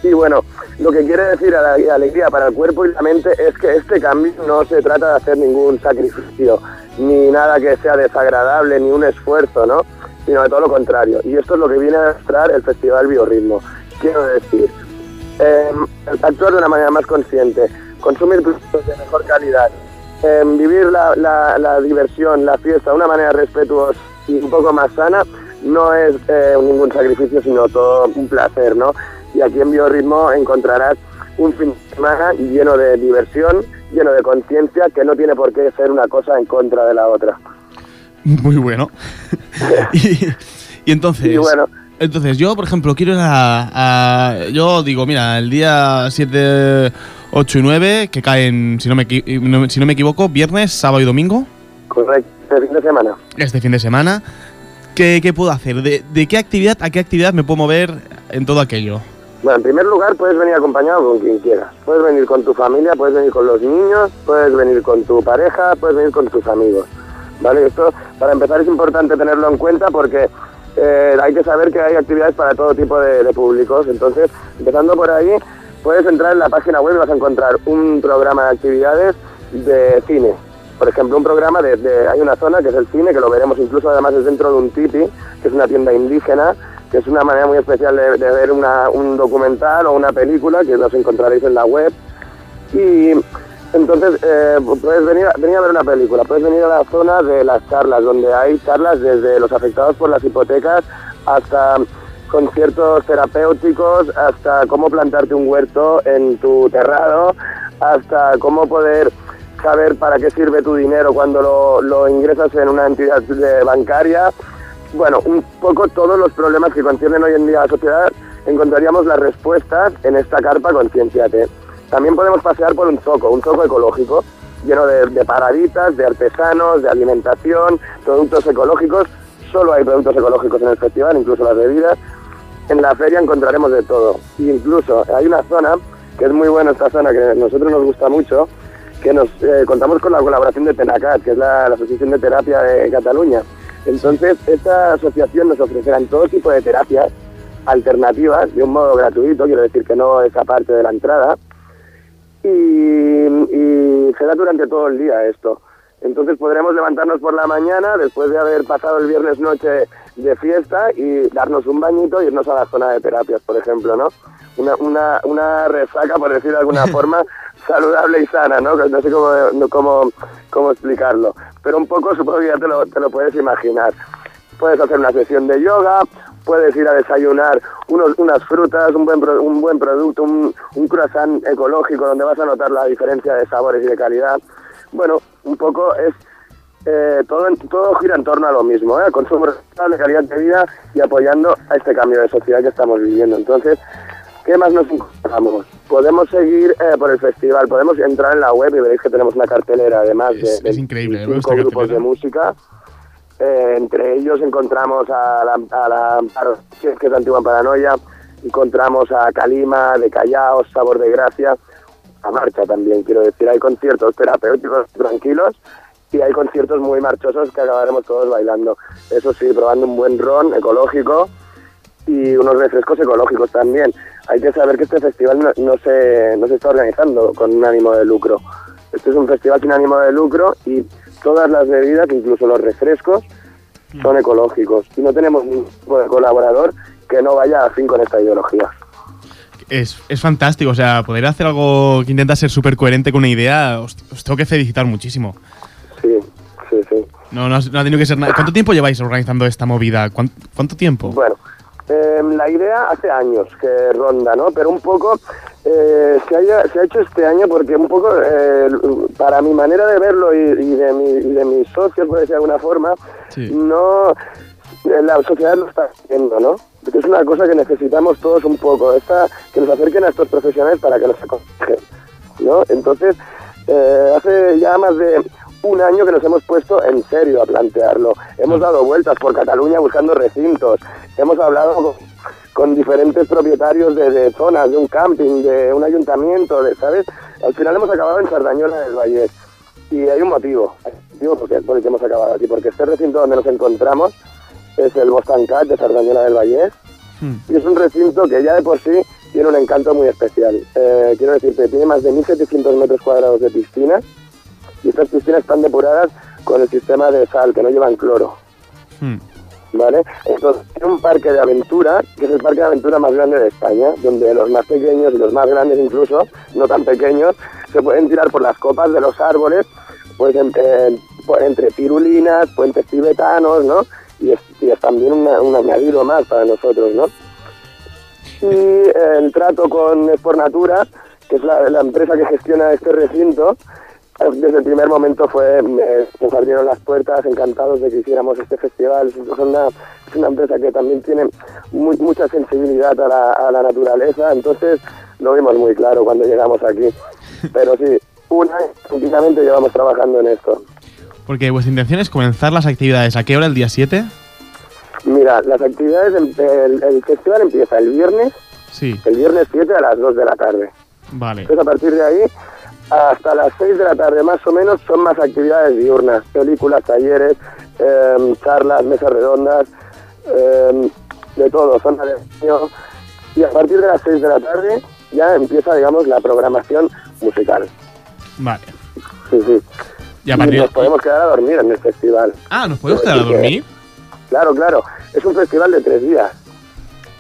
Y bueno, lo que quiere decir a la alegría para el cuerpo y la mente es que este cambio no se trata de hacer ningún sacrificio, ni nada que sea desagradable, ni un esfuerzo, ¿no? Sino de todo lo contrario. Y esto es lo que viene a mostrar el Festival Biorritmo. Quiero decir, eh, actuar de una manera más consciente, consumir productos de mejor calidad, eh, vivir la, la- la diversión, la fiesta de una manera respetuosa y un poco más sana, no es eh, ningún sacrificio, sino todo un placer, ¿no? Y aquí en Biorritmo encontrarás un fin de semana lleno de diversión, lleno de conciencia, que no tiene por qué ser una cosa en contra de la otra. Muy bueno. y, y entonces. Y bueno. Entonces, yo, por ejemplo, quiero ir a, a- Yo digo, mira, el día 7, 8 y 9, que caen, si no me, no- si no me equivoco, viernes, sábado y domingo, Correcto, este fin de semana. este fin de semana. ¿Qué, qué puedo hacer? ¿De, de qué actividad a qué actividad me puedo mover en todo aquello? Bueno, en primer lugar puedes venir acompañado con quien quieras. Puedes venir con tu familia, puedes venir con los niños, puedes venir con tu pareja, puedes venir con tus amigos. ¿Vale? Esto, para empezar, es importante tenerlo en cuenta porque eh, hay que saber que hay actividades para todo tipo de, de públicos. Entonces, empezando por ahí, puedes entrar en la página web y vas a encontrar un programa de actividades de cine. Por ejemplo, un programa de, hay una zona que es el cine, que lo veremos incluso además es dentro de un tipi, que es una tienda indígena, que es una manera muy especial de, ver una- un documental o una película que los encontraréis en la web. Y entonces eh, puedes venir, venir a ver una película, puedes venir a la zona de las charlas, donde hay charlas desde los afectados por las hipotecas hasta conciertos terapéuticos, hasta cómo plantarte un huerto en tu terrado, hasta cómo poder saber para qué sirve tu dinero cuando lo, ingresas en una entidad bancaria. Bueno, un poco todos los problemas que concierne hoy en día la sociedad, encontraríamos las respuestas en esta carpa Concienciate. También podemos pasear por un zoco, un zoco ecológico, lleno de, de paraditas, de artesanos, de alimentación, productos ecológicos. Solo hay productos ecológicos en el festival, incluso las bebidas. En la feria encontraremos de todo. Incluso hay una zona, que es muy buena esta zona, que a nosotros nos gusta mucho, que nos eh, contamos con la colaboración de Tenacat, que es la, la Asociación de Terapia de Cataluña. Entonces, esta asociación nos ofrecerá todo tipo de terapias alternativas de un modo gratuito, quiero decir que no es aparte de la entrada, y, y será durante todo el día esto. Entonces podremos levantarnos por la mañana después de haber pasado el viernes noche de fiesta y darnos un bañito e irnos a la zona de terapias, por ejemplo, ¿no? Una, una, una resaca, por decir de alguna forma, saludable y sana, ¿no? No sé cómo, cómo, cómo explicarlo. Pero un poco supongo que ya te lo, te lo puedes imaginar. Puedes hacer una sesión de yoga, puedes ir a desayunar unos, unas frutas, un buen, pro- un buen producto, un, un croissant ecológico donde vas a notar la diferencia de sabores y de calidad. Bueno, un poco es eh, todo, todo gira en torno a lo mismo, ¿eh? consumo responsable, calidad de vida y apoyando a este cambio de sociedad que estamos viviendo. Entonces, ¿qué más nos encontramos? Podemos seguir eh, por el festival, podemos entrar en la web y veréis que tenemos una cartelera además de, Es, de es increíble, cinco grupos de música. Eh, entre ellos encontramos a la, a la que es Antigua Paranoia, encontramos a Calima, de Callao, Sabor de Gracia, a marcha también, quiero decir, hay conciertos terapéuticos tranquilos y hay conciertos muy marchosos que acabaremos todos bailando. Eso sí, probando un buen ron ecológico y unos refrescos ecológicos también. Hay que saber que este festival no, se, no se está organizando con un ánimo de lucro. Este es un festival sin ánimo de lucro y todas las bebidas, incluso los refrescos, son ecológicos. Y no tenemos ningún colaborador que no vaya afín con esta ideología. Es, es fantástico, o sea, poder hacer algo que intenta ser súper coherente con una idea, os, os tengo que felicitar muchísimo. Sí, sí, sí. No, no, no ha tenido que ser nada. ¿Cuánto tiempo lleváis organizando esta movida? ¿Cuán- ¿Cuánto tiempo? Bueno, eh, la idea hace años que ronda, ¿no? Pero un poco eh, se, haya- se ha hecho este año porque un poco, eh, para mi manera de verlo y, y de, mi- y de mis socios, por decir de alguna forma, no eh, la sociedad lo está haciendo, ¿no? Porque es una cosa que necesitamos todos un poco, esta, que nos acerquen a estos profesionales para que nos aconsejen, ¿no? Entonces, eh, hace ya más de un año que nos hemos puesto en serio a plantearlo. Hemos dado vueltas por Cataluña buscando recintos, hemos hablado con, con diferentes propietarios de, de zonas, de un camping, de un ayuntamiento, de, ¿sabes? Al final hemos acabado en Sardañola del Valle. Y hay un motivo, hay un motivo por el que hemos acabado aquí, porque este recinto donde nos encontramos es el Bostancat de Sardañola del Valle. Y es un recinto que ya de por sí tiene un encanto muy especial. Eh, quiero decirte, tiene más de 1.700 metros cuadrados de piscinas y estas piscinas están depuradas con el sistema de sal, que no llevan cloro. ¿Vale? Entonces, tiene un parque de aventura, que es el parque de aventura más grande de España, donde los más pequeños y los más grandes incluso, no tan pequeños, se pueden tirar por las copas de los árboles, pues en- en- por- entre pirulinas, puentes tibetanos, ¿no? Y es, también un añadido más para nosotros, ¿no? Y el trato con Natura, que es la, empresa que gestiona este recinto, eh, desde el primer momento fue, eh, nos abrieron las puertas, encantados de que hiciéramos este festival. Es una, es una empresa que también tiene mu- mucha sensibilidad a la, naturaleza, entonces lo vimos muy claro cuando llegamos aquí. Pero sí, un año tranquilamente llevamos trabajando en esto. Porque vuestra intención es comenzar las actividades. ¿A qué hora el día 7? Mira, las actividades, el, el festival empieza el viernes, Sí, el viernes 7 a las 2 de la tarde. vale. Entonces, a partir de ahí, hasta las 6 de la tarde más o menos, son más actividades diurnas, películas, talleres, em, charlas, mesas redondas, em, de todo, zona de. Y a partir de las 6 de la tarde ya empieza, digamos, la programación musical. Vale. Sí, sí. Y a partir- nos podemos quedar a dormir en el festival. Ah, ¿nos podemos quedar a dormir? Claro, claro. Es un festival de tres días.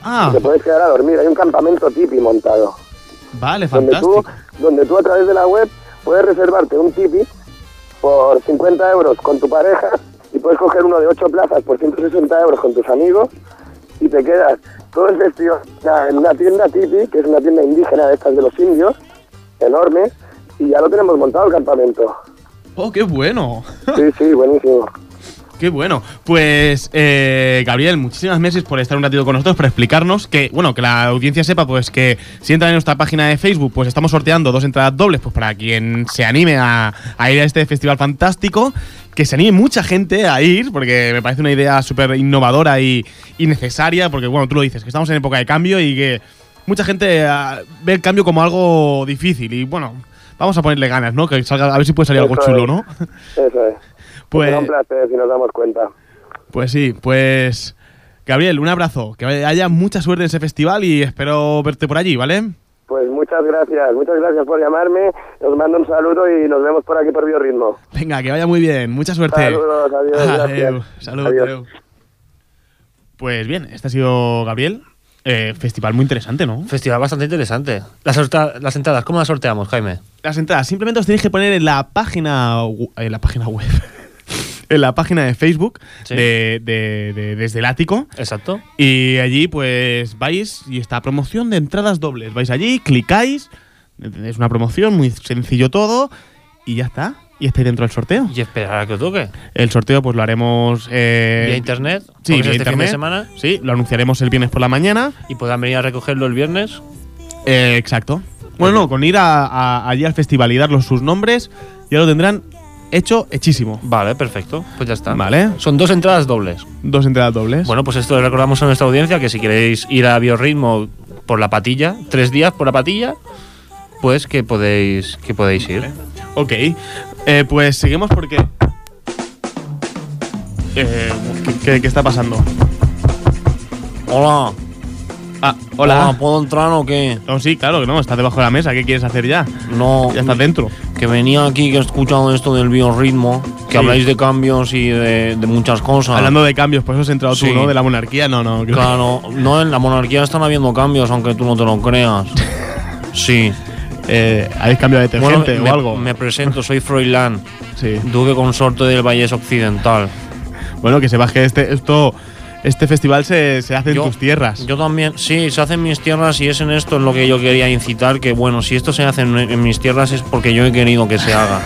Ah. Y te puedes quedar a dormir. Hay un campamento tipi montado. Vale, Donde fantástico. tú, donde tú a través de la web puedes reservarte un tipi por 50 euros con tu pareja y puedes coger uno de 8 plazas por 160 euros con tus amigos y te quedas todo el festival en una tienda tipi, que es una tienda indígena de estas de los indios, enorme, y ya lo tenemos montado el campamento. Oh, qué bueno. Sí, sí, buenísimo. Qué bueno. Pues, eh, Gabriel, muchísimas gracias por estar un ratito con nosotros, por explicarnos que, bueno, que la audiencia sepa, pues que si entran en nuestra página de Facebook, pues estamos sorteando dos entradas dobles, pues para quien se anime a, a ir a este festival fantástico, que se anime mucha gente a ir, porque me parece una idea súper innovadora y, y necesaria, porque, bueno, tú lo dices, que estamos en época de cambio y que mucha gente ah, ve el cambio como algo difícil y, bueno, vamos a ponerle ganas, ¿no? Que salga, a ver si puede salir algo chulo, es. ¿no? Eso es. Pues- Será un placer si nos damos cuenta. Pues sí, pues Gabriel, un abrazo, que haya mucha suerte en ese festival y espero verte por allí, ¿vale? Pues muchas gracias, muchas gracias por llamarme. Os mando un saludo y nos vemos por aquí por Biorritmo. Venga, que vaya muy bien, mucha suerte. Saludos, adiós, gracias. Adeu, salud, Adiós. Pues bien, este ha sido Gabriel. Eh, festival muy interesante, ¿no? Festival bastante interesante. Las, las entradas, ¿cómo las sorteamos, Jaime? Las entradas, simplemente os tenéis que poner en la página, en la página web, en la página de Facebook Sí. de, de- de- Desde el Ático. Exacto. Y allí pues vais y está promoción de entradas dobles. Vais allí, clicáis, es una promoción, muy sencillo todo y ya está. Y estáis dentro del sorteo. Y esperar a que os toque. El sorteo pues lo haremos... eh, Vía internet. Sí, vía este fin de internet. semana. Sí, lo anunciaremos el viernes por la mañana. Y podrán venir a recogerlo el viernes. Eh, exacto. Bueno, no, con ir a- a- allí al festival y darlos sus nombres, ya lo tendrán hecho hechísimo. Vale, perfecto. Pues ya está. Vale. Son dos entradas dobles. Dos entradas dobles. Bueno, pues esto le recordamos a nuestra audiencia que si queréis ir a Biorritmo por la patilla, tres días por la patilla, pues que podéis, que podéis ir. Ok. Eh, pues seguimos porque. Eh, ¿qué, qué- qué está pasando? Hola. Ah, hola. ¿Puedo entrar o qué? No, sí, claro que no, estás debajo de la mesa. ¿Qué quieres hacer ya? No. Ya estás dentro. Que venía aquí, que he escuchado esto del biorritmo, que Sí. habláis de cambios y de, de muchas cosas. Hablando de cambios, pues eso has entrado Sí. tú, ¿no? De la monarquía, no, no. Claro, no, en la monarquía están habiendo cambios, aunque tú no te lo creas. Sí. Eh, ¿Habéis cambiado de Bueno, detergente me, o algo? me presento, soy Froilán, Sí. duque consorte del Vallés Occidental. Bueno, que sepas que este, esto, este festival se, se hace en Yo- tus tierras. Yo también, sí, se hace en mis tierras y es en esto en lo que yo quería incitar, que bueno, si esto se hace en, en mis tierras es porque yo he querido que se haga.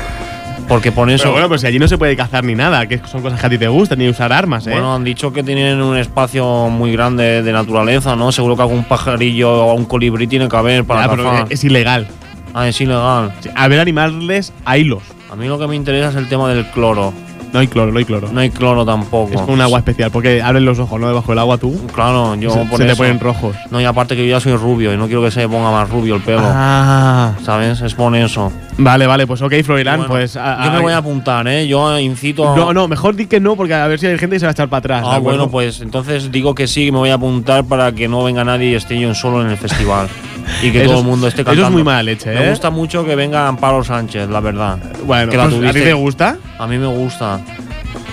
Porque por eso... Pero bueno, pues allí no se puede cazar ni nada, que son cosas que a ti te gustan, ni usar armas, ¿eh? Bueno, han dicho que tienen un espacio muy grande de naturaleza, ¿no? Seguro que algún pajarillo o un colibrí tiene que haber para Ya, pero cazar. es ilegal. Ah, es ilegal. Sí, A ver animales, a hilos. A mí lo que me interesa es el tema del cloro. No hay cloro, no hay cloro. No hay cloro tampoco. Es con un agua especial, porque abren los ojos, ¿no? Debajo del agua tú. Claro, yo se, por se te eso. ponen rojos. No, y aparte que yo ya soy rubio y no quiero que se ponga más rubio el pelo. Ah. ¿Sabes? Es por eso. Vale, vale, pues ok, Froilán, Bueno, pues. a- yo me voy a apuntar, ¿eh? Yo incito a. No, no, mejor di que no, porque a ver si hay gente que se va a echar para atrás. ¿de Ah, bueno, pues entonces digo que sí, me voy a apuntar para que no venga nadie y esté yo solo en el festival. Y que Eso todo el mundo esté eso es cantando. muy mala leche, Me ¿eh? gusta mucho que venga Amparo Sánchez, la verdad. Bueno, que la pues, ¿a ti te gusta? A mí me gusta.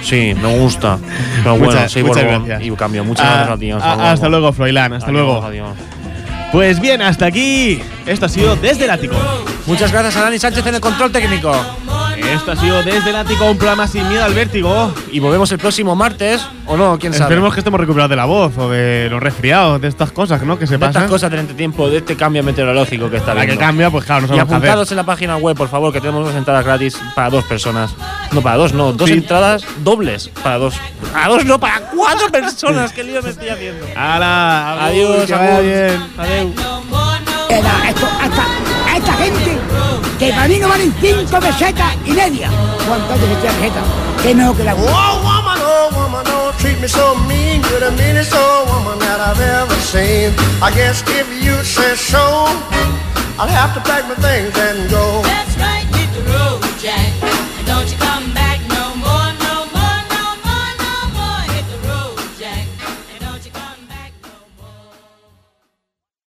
Sí, me gusta. Pero bueno, Muchas- soy muchas Borbón gracias. y cambio. Muchas Ah, gracias a ti. ah, hasta luego, Froilán, hasta Adiós, luego. adiós. Pues bien, hasta aquí. Esto ha sido Desde el Ático. Muchas gracias a Dani Sánchez en el control técnico. Esto ha sido Desde el Ático, un programa sin miedo al vértigo. Y volvemos el próximo martes, ¿o no? ¿Quién sabe? Esperemos que estemos recuperados de la voz o de los resfriados, de estas cosas, ¿no? Que se de pasan. estas cosas del entretiempo, de este cambio meteorológico que está La que habiendo. cambia, pues claro, no Y apuntados en la página web, por favor, que tenemos dos entradas gratis para dos personas. No, para dos, no. Dos Sí. entradas dobles para dos. Para dos, no, para cuatro personas. ¿Qué lío me estoy haciendo? hala, Adiós, que vaya bien. Adiós. Esto, esta, esta gente que para mí no valen cinco pesetas y media. ¿Cuántas veces esta peseta? Que no, que la Oh, woman, oh, woman, don't treat me so mean. You're the meanest old woman that I've ever seen. I guess if you say so, I'll have to pack my things and go.